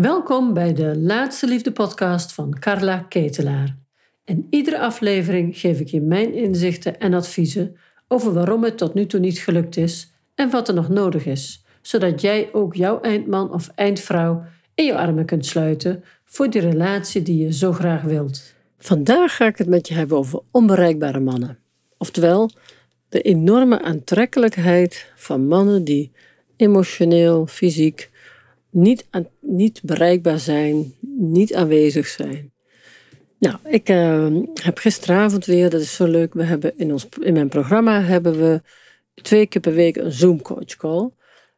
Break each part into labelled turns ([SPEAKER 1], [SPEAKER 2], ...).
[SPEAKER 1] Welkom bij de Laatste Liefde podcast van Carla Ketelaar. In iedere aflevering geef ik je mijn inzichten en adviezen over waarom het tot nu toe niet gelukt is en wat er nog nodig is, zodat jij ook jouw eindman of eindvrouw in je armen kunt sluiten voor die relatie die je zo graag wilt. Vandaag ga ik het met je hebben over onbereikbare mannen. Oftewel, de enorme aantrekkelijkheid van mannen die emotioneel, fysiek niet, niet bereikbaar zijn, niet aanwezig zijn. Nou, ik uh, heb gisteravond weer, dat is zo leuk, we hebben in, ons, in mijn programma hebben we twee keer per week een Zoom coach call.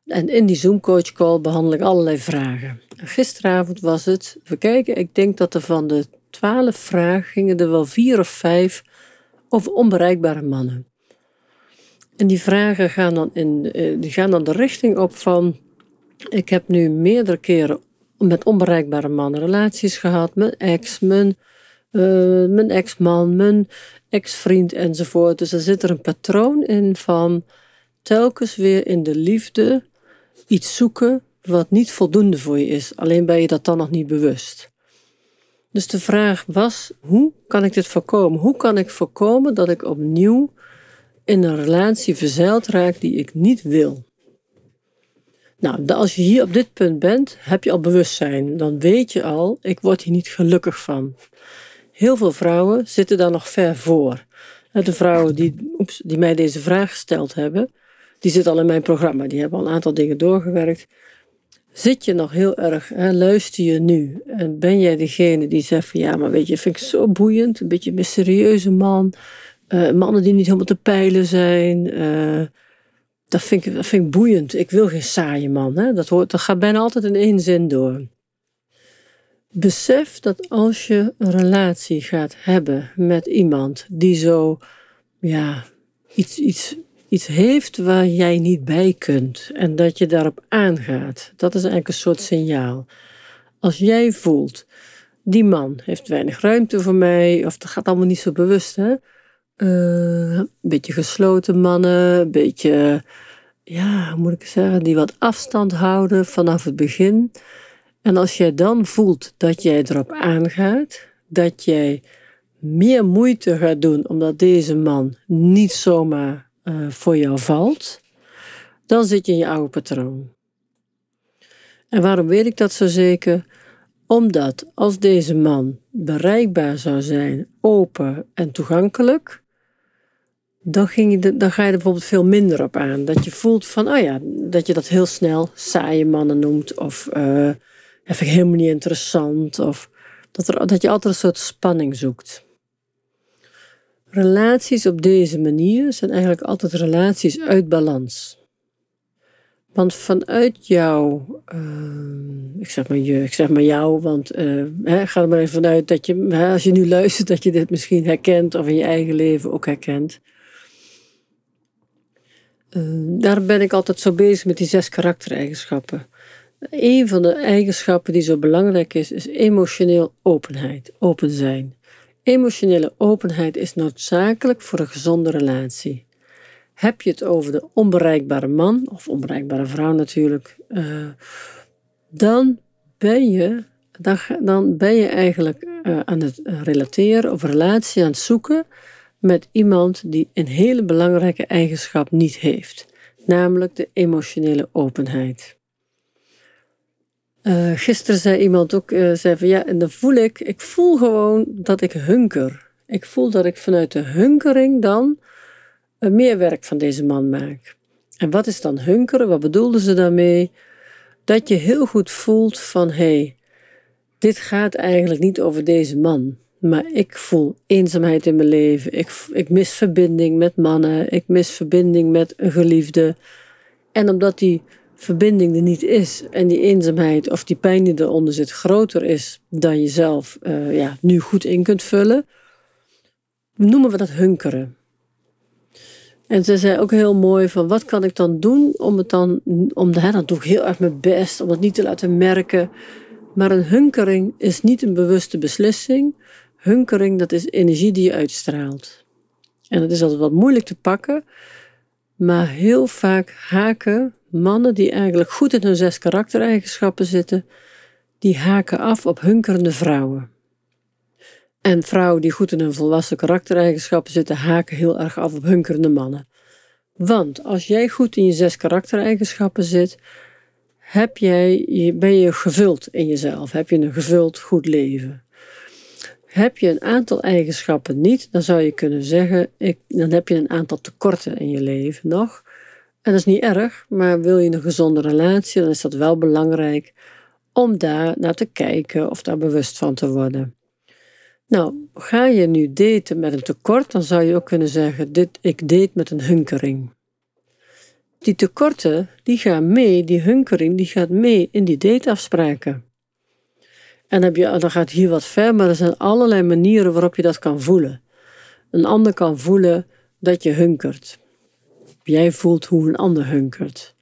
[SPEAKER 1] En in die Zoom coach call behandel ik allerlei vragen. Gisteravond was het, we kijken, ik denk dat er van de twaalf vragen gingen er wel vier of vijf over onbereikbare mannen. En die vragen gaan dan, in, eh, die gaan dan de richting op van ik heb nu meerdere keren met onbereikbare mannen relaties gehad. Mijn ex, mijn, uh, mijn ex-man, mijn ex-vriend enzovoort. Dus er zit er een patroon in van telkens weer in de liefde iets zoeken wat niet voldoende voor je is. Alleen ben je dat dan nog niet bewust. Dus de vraag was: hoe kan ik dit voorkomen? Hoe kan ik voorkomen dat ik opnieuw in een relatie verzeild raak die ik niet wil? Nou, als je hier op dit punt bent, heb je al bewustzijn. Dan weet je al, ik word hier niet gelukkig van. Heel veel vrouwen zitten daar nog ver voor. De vrouwen die, oeps, die mij deze vraag gesteld hebben, die zitten al in mijn programma. Die hebben al een aantal dingen doorgewerkt. Zit je nog heel erg, hè, luister je nu? En ben jij degene die zegt van ja, maar weet je, vind ik zo boeiend. Een beetje een mysterieuze man. Uh, mannen die niet helemaal te peilen zijn. Uh, dat vind, ik, dat vind ik boeiend. Ik wil geen saaie man. Hè? Dat, hoort, dat gaat bijna altijd in één zin door. Besef dat als je een relatie gaat hebben met iemand die zo, ja, iets, iets, iets heeft waar jij niet bij kunt en dat je daarop aangaat, dat is eigenlijk een soort signaal. Als jij voelt, die man heeft weinig ruimte voor mij, of dat gaat allemaal niet zo bewust, hè? Uh, een beetje gesloten mannen, een beetje, ja, hoe moet ik zeggen, die wat afstand houden vanaf het begin. En als jij dan voelt dat jij erop aangaat, dat jij meer moeite gaat doen omdat deze man niet zomaar uh, voor jou valt, dan zit je in je oude patroon. En waarom weet ik dat zo zeker? Omdat als deze man bereikbaar zou zijn, open en toegankelijk, dan, je dan ga je er bijvoorbeeld veel minder op aan. Dat je voelt van, oh ja, dat je dat heel snel saaie mannen noemt. Of uh, ik helemaal niet interessant. Of dat, er, dat je altijd een soort spanning zoekt. Relaties op deze manier zijn eigenlijk altijd relaties uit balans. Want vanuit jou, uh, ik, zeg maar je, ik zeg maar jou, want uh, hè, ga er maar even vanuit dat je, als je nu luistert, dat je dit misschien herkent of in je eigen leven ook herkent. Uh, daar ben ik altijd zo bezig met die zes karaktereigenschappen. Een van de eigenschappen die zo belangrijk is, is emotioneel openheid, open zijn. Emotionele openheid is noodzakelijk voor een gezonde relatie. Heb je het over de onbereikbare man, of onbereikbare vrouw natuurlijk, uh, dan ben je, dan, ben je eigenlijk uh, aan het relateren of relatie aan het zoeken met iemand die een hele belangrijke eigenschap niet heeft, namelijk de emotionele openheid. Uh, gisteren zei iemand ook, uh, zei van ja, en dan voel ik, ik voel gewoon dat ik hunker. Ik voel dat ik vanuit de hunkering dan uh, meer werk van deze man maak. En wat is dan hunkeren? Wat bedoelden ze daarmee? Dat je heel goed voelt van hé, hey, dit gaat eigenlijk niet over deze man. Maar ik voel eenzaamheid in mijn leven. Ik, ik mis verbinding met mannen. Ik mis verbinding met een geliefde. En omdat die verbinding er niet is en die eenzaamheid of die pijn die eronder zit groter is dan je zelf uh, ja, nu goed in kunt vullen, noemen we dat hunkeren. En ze zei ook heel mooi van wat kan ik dan doen om het dan, om de, hè, dan doe ik heel erg mijn best om het niet te laten merken. Maar een hunkering is niet een bewuste beslissing. Hunkering, dat is energie die je uitstraalt. En dat is altijd wat moeilijk te pakken, maar heel vaak haken mannen die eigenlijk goed in hun zes karaktereigenschappen zitten, die haken af op hunkerende vrouwen. En vrouwen die goed in hun volwassen karaktereigenschappen zitten, haken heel erg af op hunkerende mannen. Want als jij goed in je zes karaktereigenschappen zit, heb jij, ben je gevuld in jezelf. Heb je een gevuld goed leven. Heb je een aantal eigenschappen niet, dan zou je kunnen zeggen, ik, dan heb je een aantal tekorten in je leven nog. En dat is niet erg, maar wil je een gezonde relatie, dan is dat wel belangrijk om daar naar te kijken of daar bewust van te worden. Nou, ga je nu daten met een tekort, dan zou je ook kunnen zeggen: dit, ik date met een hunkering. Die tekorten, die gaan mee, die hunkering, die gaat mee in die dateafspraken. En heb je, dan gaat hier wat ver, maar er zijn allerlei manieren waarop je dat kan voelen. Een ander kan voelen dat je hunkert. Jij voelt hoe een ander hunkert.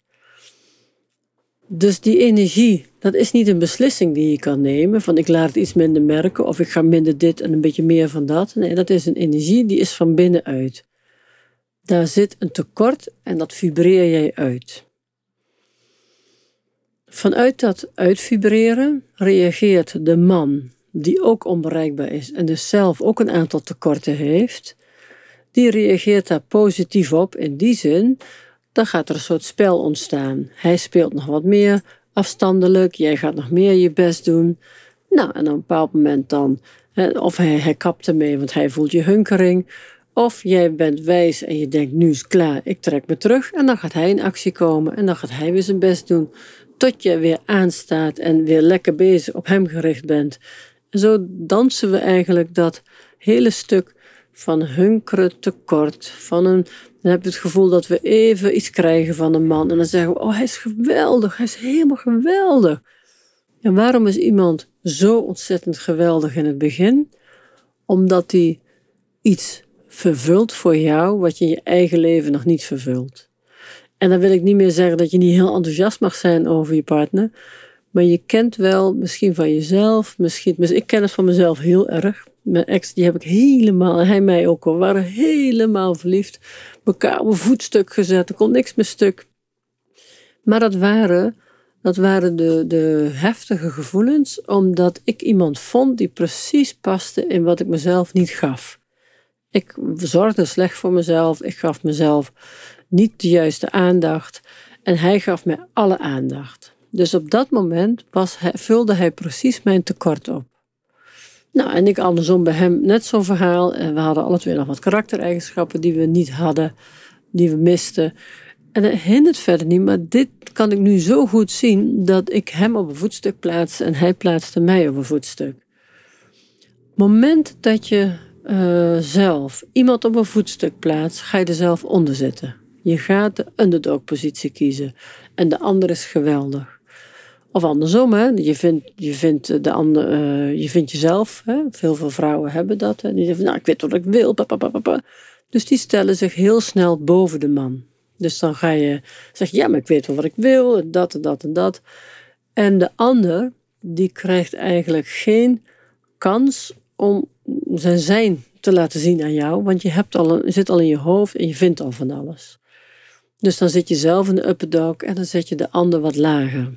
[SPEAKER 1] Dus die energie, dat is niet een beslissing die je kan nemen van ik laat iets minder merken of ik ga minder dit en een beetje meer van dat. Nee, dat is een energie die is van binnenuit. Daar zit een tekort en dat vibreer jij uit. Vanuit dat uitvibreren reageert de man, die ook onbereikbaar is en dus zelf ook een aantal tekorten heeft, die reageert daar positief op in die zin, dan gaat er een soort spel ontstaan. Hij speelt nog wat meer afstandelijk, jij gaat nog meer je best doen. Nou, en op een bepaald moment dan, of hij, hij kapt ermee, want hij voelt je hunkering. Of jij bent wijs en je denkt, nu is het klaar, ik trek me terug. En dan gaat hij in actie komen en dan gaat hij weer zijn best doen. Tot je weer aanstaat en weer lekker bezig op hem gericht bent. En zo dansen we eigenlijk dat hele stuk van hunkeren tekort. Van een, dan heb je het gevoel dat we even iets krijgen van een man. En dan zeggen we, oh hij is geweldig, hij is helemaal geweldig. En waarom is iemand zo ontzettend geweldig in het begin? Omdat hij iets vervult voor jou wat je in je eigen leven nog niet vervult. En dan wil ik niet meer zeggen dat je niet heel enthousiast mag zijn over je partner. Maar je kent wel misschien van jezelf, misschien, ik ken het van mezelf heel erg. Mijn ex, die heb ik helemaal, hij mij ook al, waren helemaal verliefd. Mekaar op een voetstuk gezet, er kon niks meer stuk. Maar dat waren, dat waren de, de heftige gevoelens, omdat ik iemand vond die precies paste in wat ik mezelf niet gaf. Ik zorgde slecht voor mezelf. Ik gaf mezelf niet de juiste aandacht. En hij gaf mij alle aandacht. Dus op dat moment vulde hij precies mijn tekort op. Nou, en ik andersom bij hem net zo'n verhaal. En we hadden alle twee nog wat karaktereigenschappen die we niet hadden, die we misten. En dat hindert verder niet, maar dit kan ik nu zo goed zien dat ik hem op een voetstuk plaatste en hij plaatste mij op een voetstuk. moment dat je uh, zelf iemand op een voetstuk plaatst, ga je er zelf onder zitten. Je gaat de underdog-positie kiezen en de ander is geweldig. Of andersom, hè? Je, vindt, je, vindt de ander, uh, je vindt jezelf. Hè? Veel, veel vrouwen hebben dat. Hè? Die zeggen, nou, ik weet wat ik wil. Dus die stellen zich heel snel boven de man. Dus dan ga je zeggen, ja, maar ik weet wel wat ik wil. Dat en dat en dat. En de ander, die krijgt eigenlijk geen kans om zijn zijn te laten zien aan jou, want je, hebt al je zit al in je hoofd en je vindt al van alles. Dus dan zit je zelf in de upper dog en dan zet je de ander wat lager.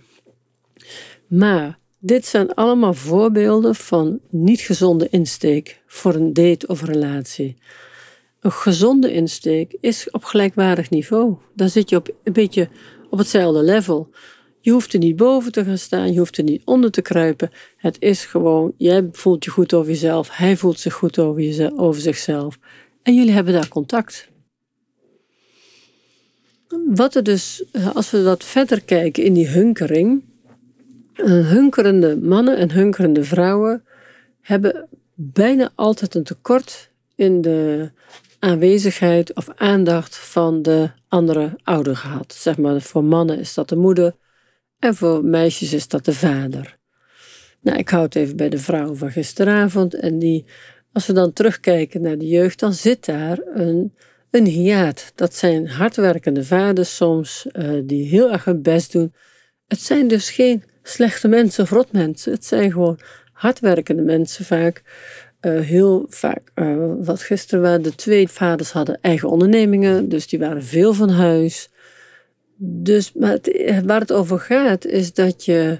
[SPEAKER 1] Maar dit zijn allemaal voorbeelden van niet gezonde insteek voor een date of relatie. Een gezonde insteek is op gelijkwaardig niveau. Dan zit je op een beetje op hetzelfde level. Je hoeft er niet boven te gaan staan, je hoeft er niet onder te kruipen. Het is gewoon, jij voelt je goed over jezelf, hij voelt zich goed over, zichzelf. En jullie hebben daar contact. Wat er dus, als we wat verder kijken in die hunkering. Hunkerende mannen en hunkerende vrouwen hebben bijna altijd een tekort in de aanwezigheid of aandacht van de andere ouder gehad. Zeg maar, voor mannen is dat de moeder, en voor meisjes is dat de vader. Nou, ik houd even bij de vrouw van gisteravond. En die, als we dan terugkijken naar de jeugd, dan zit daar een, een hiaat. Dat zijn hardwerkende vaders soms, uh, die heel erg hun best doen. Het zijn dus geen slechte mensen of rotmensen. Het zijn gewoon hardwerkende mensen vaak. Uh, heel vaak, uh, wat gisteren waren, de twee vaders hadden eigen ondernemingen, dus die waren veel van huis. Dus maar waar het over gaat is dat je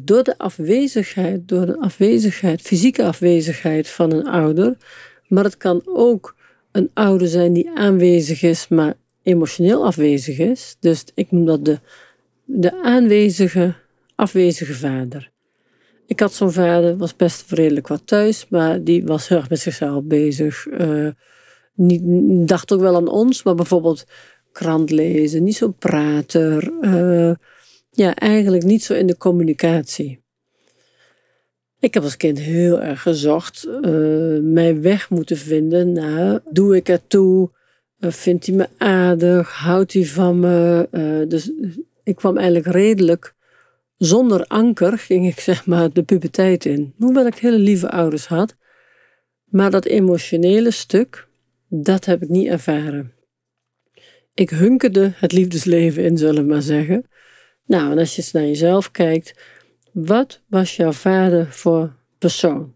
[SPEAKER 1] door de afwezigheid, door de afwezigheid, fysieke afwezigheid van een ouder, maar het kan ook een ouder zijn die aanwezig is, maar emotioneel afwezig is. Dus ik noem dat de, de aanwezige, afwezige vader. Ik had zo'n vader, was best redelijk wat thuis, maar die was heel erg met zichzelf bezig. Uh, niet, dacht ook wel aan ons, maar bijvoorbeeld krant lezen, niet zo prater. Uh, ja, eigenlijk niet zo in de communicatie. Ik heb als kind heel erg gezocht uh, mijn weg moeten vinden naar doe ik ertoe, uh, vindt hij me aardig, houdt hij van me. Uh, dus ik kwam eigenlijk redelijk zonder anker, ging ik zeg maar de puberteit in. Hoewel ik hele lieve ouders had. Maar dat emotionele stuk, dat heb ik niet ervaren. Ik hunkerde het liefdesleven in, zullen we maar zeggen. Nou, en als je eens naar jezelf kijkt, wat was jouw vader voor persoon?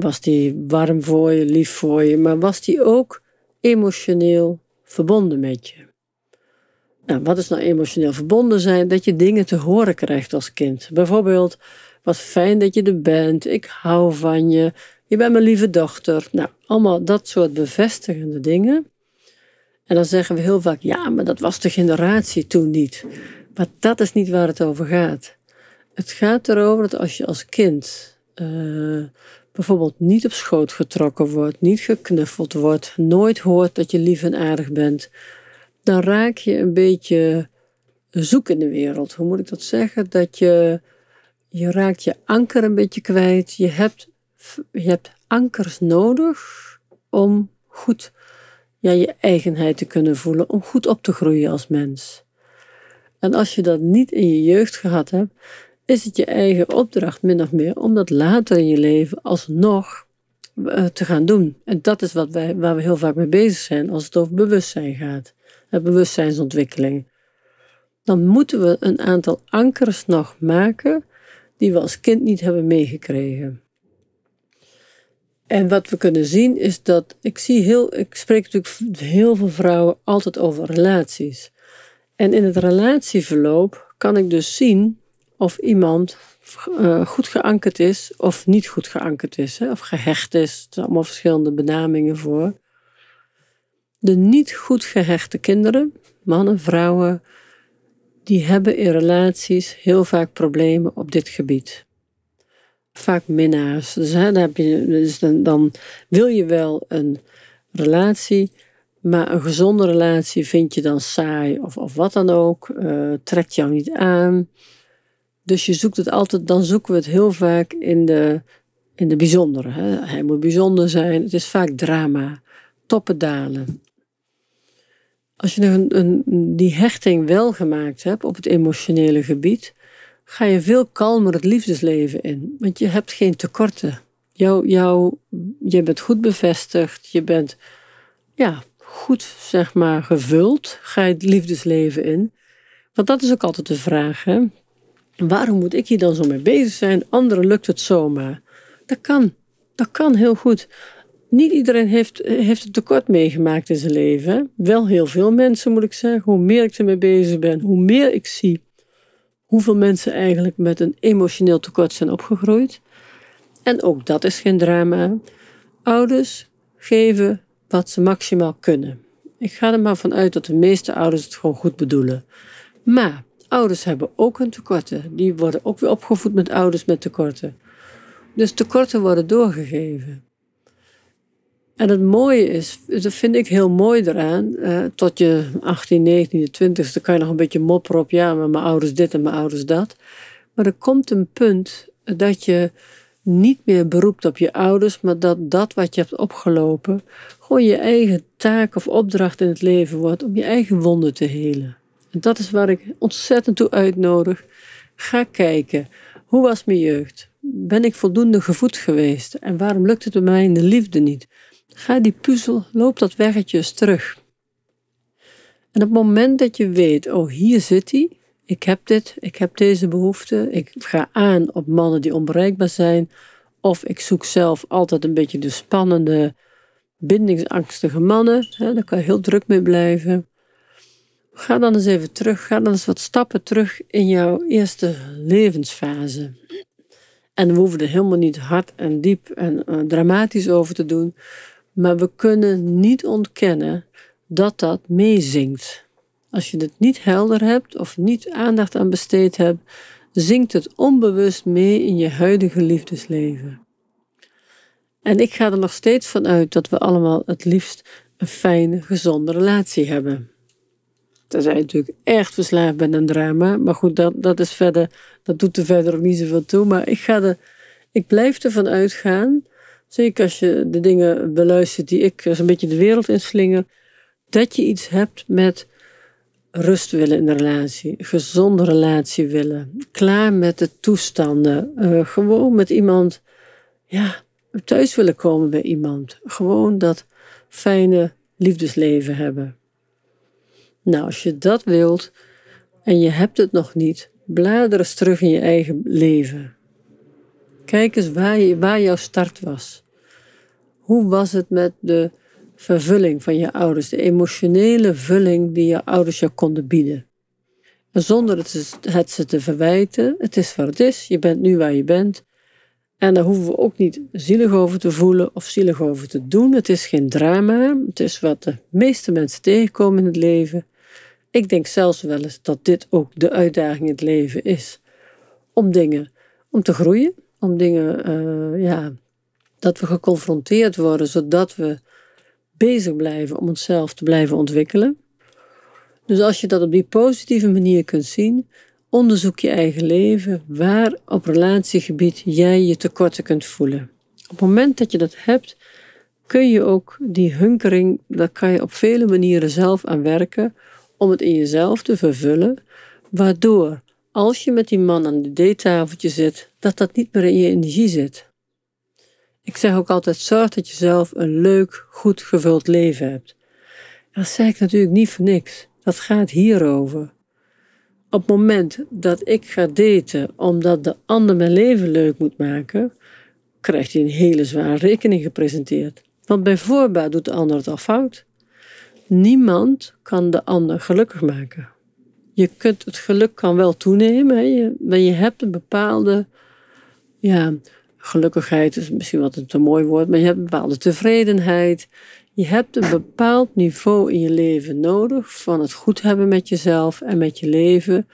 [SPEAKER 1] Was die warm voor je, lief voor je, maar was die ook emotioneel verbonden met je? Nou, wat is nou emotioneel verbonden zijn? Dat je dingen te horen krijgt als kind. Bijvoorbeeld, wat fijn dat je er bent, ik hou van je, je bent mijn lieve dochter. Nou, allemaal dat soort bevestigende dingen. En dan zeggen we heel vaak, ja, maar dat was de generatie toen niet. Maar dat is niet waar het over gaat. Het gaat erover dat als je als kind uh, bijvoorbeeld niet op schoot getrokken wordt, niet geknuffeld wordt, nooit hoort dat je lief en aardig bent, dan raak je een beetje zoek in de wereld. Hoe moet ik dat zeggen? Dat je, je raakt je anker een beetje kwijt. Je hebt, je hebt ankers nodig om goed ja, je eigenheid te kunnen voelen, om goed op te groeien als mens. En als je dat niet in je jeugd gehad hebt, is het je eigen opdracht min of meer om dat later in je leven alsnog uh, te gaan doen. En dat is wat wij, waar we heel vaak mee bezig zijn als het over bewustzijn gaat. bewustzijnsontwikkeling. Dan moeten we een aantal ankers nog maken die we als kind niet hebben meegekregen. En wat we kunnen zien is dat ik zie heel, ik spreek natuurlijk heel veel vrouwen altijd over relaties. En in het relatieverloop kan ik dus zien of iemand uh, goed geankerd is of niet goed geankerd is, hè, of gehecht is. Er zijn allemaal verschillende benamingen voor. De niet goed gehechte kinderen, mannen, vrouwen, die hebben in relaties heel vaak problemen op dit gebied. Vaak minnaars. Dus, dan, heb je, dus dan, dan wil je wel een relatie, maar een gezonde relatie vind je dan saai of, of wat dan ook, uh, trekt jou niet aan. Dus je zoekt het altijd, dan zoeken we het heel vaak in de, in de bijzondere. Hè? Hij moet bijzonder zijn. Het is vaak drama, toppen dalen. Als je een, een, die hechting wel gemaakt hebt op het emotionele gebied, ga je veel kalmer het liefdesleven in. Want je hebt geen tekorten. Jou, jou, je bent goed bevestigd, je bent ja, goed zeg maar gevuld, ga je het liefdesleven in. Want dat is ook altijd de vraag. Hè? Waarom moet ik hier dan zo mee bezig zijn? Anderen lukt het zomaar. Dat kan. Dat kan heel goed. Niet iedereen heeft, heeft het tekort meegemaakt in zijn leven. Wel heel veel mensen, moet ik zeggen. Hoe meer ik ermee bezig ben, hoe meer ik zie hoeveel mensen eigenlijk met een emotioneel tekort zijn opgegroeid. En ook dat is geen drama. Ouders geven wat ze maximaal kunnen. Ik ga er maar vanuit dat de meeste ouders het gewoon goed bedoelen. Maar Ouders hebben ook hun tekorten. Die worden ook weer opgevoed met ouders met tekorten. Dus tekorten worden doorgegeven. En het mooie is, dat vind ik heel mooi eraan, eh, tot je 18, 19, 20, dan kan je nog een beetje mopperen op, ja, maar mijn ouders dit en mijn ouders dat. Maar er komt een punt dat je niet meer beroept op je ouders, maar dat dat wat je hebt opgelopen, gewoon je eigen taak of opdracht in het leven wordt om je eigen wonden te helen. Dat is waar ik ontzettend toe uitnodig. Ga kijken. Hoe was mijn jeugd? Ben ik voldoende gevoed geweest? En waarom lukt het bij mij in de liefde niet? Ga die puzzel, loop dat weggetje eens terug. En op het moment dat je weet, oh hier zit hij, ik heb dit, ik heb deze behoefte, ik ga aan op mannen die onbereikbaar zijn, of ik zoek zelf altijd een beetje de spannende, bindingsangstige mannen, hè, daar kan je heel druk mee blijven. Ga dan eens even terug, ga dan eens wat stappen terug in jouw eerste levensfase. En we hoeven er helemaal niet hard en diep en uh, dramatisch over te doen, maar we kunnen niet ontkennen dat dat meezingt. Als je het niet helder hebt of niet aandacht aan besteed hebt, zingt het onbewust mee in je huidige liefdesleven. En ik ga er nog steeds van uit dat we allemaal het liefst een fijne, gezonde relatie hebben. Tenzij je natuurlijk echt verslaafd bent aan drama. Maar goed, dat, dat, is verder, dat doet er verder ook niet zoveel toe. Maar ik, ga er, ik blijf ervan uitgaan, zeker als je de dingen beluistert die ik zo'n beetje de wereld inslinger, dat je iets hebt met rust willen in de relatie, gezonde relatie willen, klaar met de toestanden, uh, gewoon met iemand, ja, thuis willen komen bij iemand, gewoon dat fijne liefdesleven hebben. Nou, als je dat wilt en je hebt het nog niet, blader eens terug in je eigen leven. Kijk eens waar, je, waar jouw start was. Hoe was het met de vervulling van je ouders, de emotionele vulling die je ouders jou konden bieden? En zonder het, het ze te verwijten, het is wat het is, je bent nu waar je bent. En daar hoeven we ook niet zielig over te voelen of zielig over te doen. Het is geen drama. Het is wat de meeste mensen tegenkomen in het leven. Ik denk zelfs wel eens dat dit ook de uitdaging in het leven is. Om dingen, om te groeien, om dingen, uh, ja, dat we geconfronteerd worden, zodat we bezig blijven om onszelf te blijven ontwikkelen. Dus als je dat op die positieve manier kunt zien, onderzoek je eigen leven, waar op relatiegebied jij je tekorten kunt voelen. Op het moment dat je dat hebt, kun je ook die hunkering, daar kan je op vele manieren zelf aan werken om het in jezelf te vervullen, waardoor als je met die man aan de datettafeltje zit, dat dat niet meer in je energie zit. Ik zeg ook altijd, zorg dat je zelf een leuk, goed gevuld leven hebt. Dat zeg ik natuurlijk niet voor niks. Dat gaat hierover. Op het moment dat ik ga daten omdat de ander mijn leven leuk moet maken, krijgt hij een hele zware rekening gepresenteerd. Want bijvoorbeeld doet de ander het al fout. Niemand kan de ander gelukkig maken. Je kunt, het geluk kan wel toenemen, je, maar je hebt een bepaalde, ja, gelukkigheid is misschien wat een te mooi woord, maar je hebt een bepaalde tevredenheid. Je hebt een bepaald niveau in je leven nodig van het goed hebben met jezelf en met je leven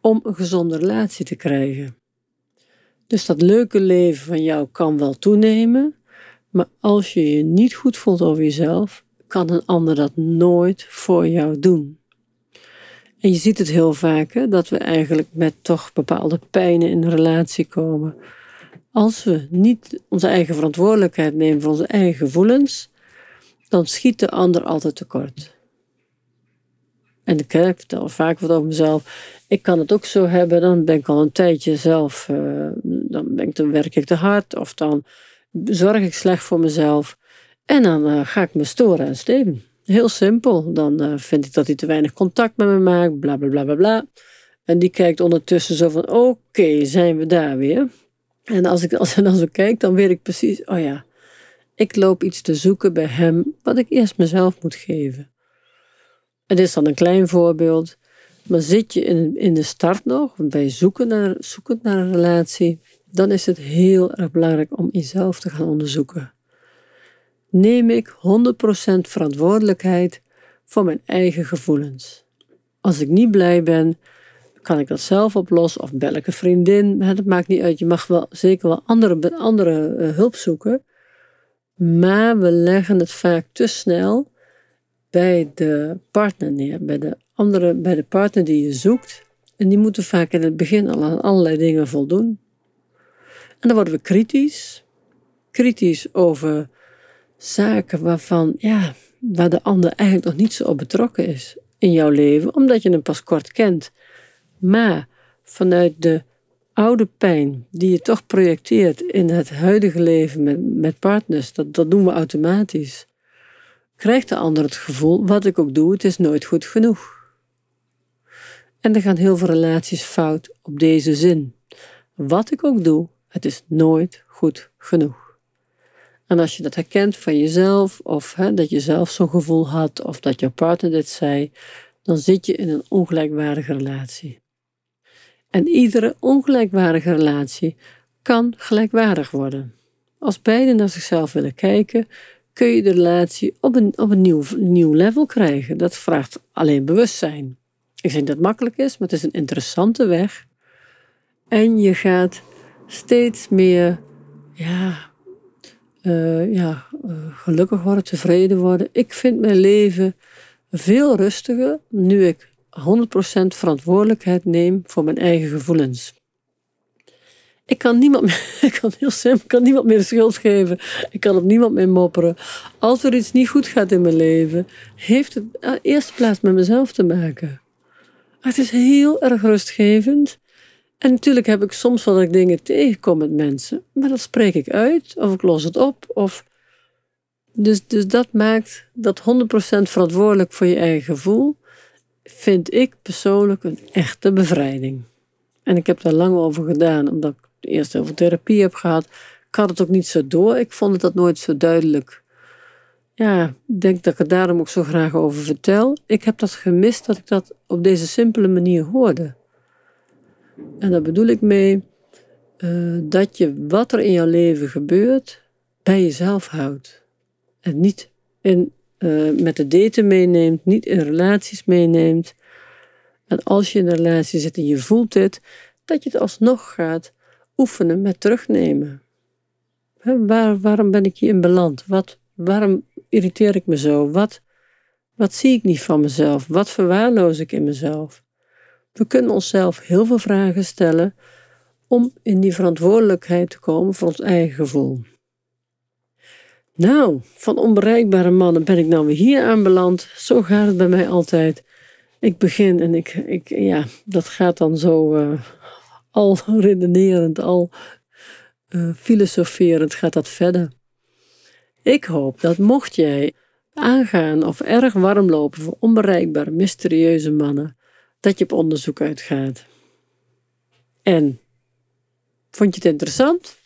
[SPEAKER 1] om een gezonde relatie te krijgen. Dus dat leuke leven van jou kan wel toenemen, maar als je je niet goed voelt over jezelf, kan een ander dat nooit voor jou doen. En je ziet het heel vaak, hè, dat we eigenlijk met toch bepaalde pijnen in een relatie komen. Als we niet onze eigen verantwoordelijkheid nemen voor onze eigen gevoelens, dan schiet de ander altijd tekort. En ik, vertel vaak wat over mezelf. Ik kan het ook zo hebben, dan ben ik al een tijdje zelf, uh, dan, ben ik, dan werk ik te hard of dan zorg ik slecht voor mezelf. En dan uh, ga ik me storen aan Steven. Heel simpel. Dan uh, vind ik dat hij te weinig contact met me maakt, bla bla bla bla bla. En die kijkt ondertussen zo van: oké, zijn we daar weer? En als ik als hij dan zo kijk, dan weet ik precies: oh ja, ik loop iets te zoeken bij hem wat ik eerst mezelf moet geven. Het is dan een klein voorbeeld. Maar zit je in, in de start nog, bij zoeken naar, zoeken naar een relatie, dan is het heel erg belangrijk om jezelf te gaan onderzoeken neem ik 100% verantwoordelijkheid voor mijn eigen gevoelens. Als ik niet blij ben, kan ik dat zelf oplossen of bel ik een vriendin. Dat maakt niet uit. Je mag wel zeker wel andere, andere uh, hulp zoeken. Maar we leggen het vaak te snel bij de partner neer, bij de, andere, bij de partner die je zoekt. En die moeten vaak in het begin al aan allerlei dingen voldoen. En dan worden we kritisch. Kritisch over zaken waarvan, ja, waar de ander eigenlijk nog niet zo op betrokken is in jouw leven, omdat je hem pas kort kent. Maar vanuit de oude pijn die je toch projecteert in het huidige leven met, met partners, dat, dat doen we automatisch, krijgt de ander het gevoel, wat ik ook doe, het is nooit goed genoeg. En er gaan heel veel relaties fout op deze zin. Wat ik ook doe, het is nooit goed genoeg. En als je dat herkent van jezelf, of dat je zelf zo'n gevoel had, of dat jouw partner dit zei, dan zit je in een ongelijkwaardige relatie. En iedere ongelijkwaardige relatie kan gelijkwaardig worden. Als beiden naar zichzelf willen kijken, kun je de relatie op een, op een nieuw, nieuw level krijgen. Dat vraagt alleen bewustzijn. Ik zeg dat het makkelijk is, maar het is een interessante weg. En je gaat steeds meer ja, uh, ja, uh, gelukkig worden, tevreden worden. Ik vind mijn leven veel rustiger nu ik 100% verantwoordelijkheid neem voor mijn eigen gevoelens. Ik kan niemand meer, ik kan heel simpel, kan niemand meer schuld geven. Ik kan op niemand meer mopperen. Als er iets niet goed gaat in mijn leven, heeft het in eerste plaats met mezelf te maken. het is heel erg rustgevend. En natuurlijk heb ik soms wel dat ik dingen tegenkom met mensen, maar dat spreek ik uit of ik los het op. Of... Dus, dus dat maakt dat 100% verantwoordelijk voor je eigen gevoel, vind ik persoonlijk een echte bevrijding. En ik heb daar lang over gedaan, omdat ik eerst heel veel therapie heb gehad. Ik had het ook niet zo door. Ik vond het dat nooit zo duidelijk. Ja, ik denk dat ik het daarom ook zo graag over vertel. Ik heb dat gemist dat ik dat op deze simpele manier hoorde. En daar bedoel ik mee uh, dat je wat er in jouw leven gebeurt bij jezelf houdt. En niet uh, met de daten meeneemt, niet in relaties meeneemt. En als je in een relatie zit en je voelt dit, dat je het alsnog gaat oefenen met terugnemen. waar, waarom ben ik hierin beland? Wat, waarom irriteer ik me zo? Wat, wat zie ik niet van mezelf? Wat verwaarloos ik in mezelf? We kunnen onszelf heel veel vragen stellen om in die verantwoordelijkheid te komen voor ons eigen gevoel. Nou, van onbereikbare mannen ben ik nou weer hier aanbeland. Zo gaat het bij mij altijd. Ik begin en ik, ik ja, dat gaat dan zo uh, al redenerend, al uh, filosoferend gaat dat verder. Ik hoop dat mocht jij aangaan of erg warm lopen voor onbereikbare, mysterieuze mannen, dat je op onderzoek uitgaat. En vond je het interessant?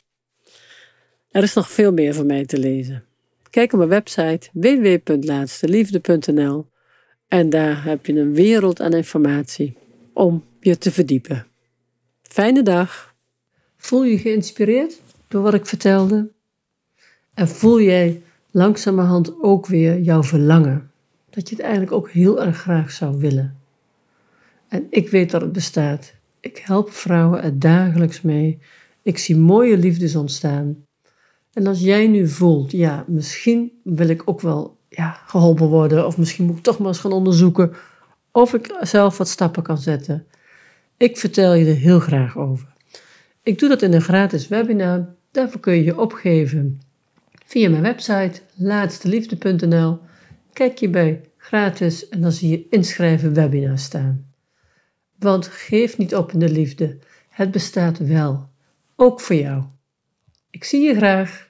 [SPEAKER 1] Er is nog veel meer van mij te lezen. Kijk op mijn website www.laatsteliefde.nl en daar heb je een wereld aan informatie om je te verdiepen. Fijne dag. Voel je geïnspireerd door wat ik vertelde? En voel jij langzamerhand ook weer jouw verlangen? Dat je het eigenlijk ook heel erg graag zou willen. En ik weet dat het bestaat. Ik help vrouwen er dagelijks mee. Ik zie mooie liefdes ontstaan. En als jij nu voelt, ja, misschien wil ik ook wel ja, geholpen worden, of misschien moet ik toch maar eens gaan onderzoeken of ik zelf wat stappen kan zetten. Ik vertel je er heel graag over. Ik doe dat in een gratis webinar. Daarvoor kun je je opgeven via mijn website laatsteliefde.nl. Kijk je bij gratis en dan zie je inschrijven webinar staan. Want geef niet op in de liefde. Het bestaat wel. Ook voor jou. Ik zie je graag.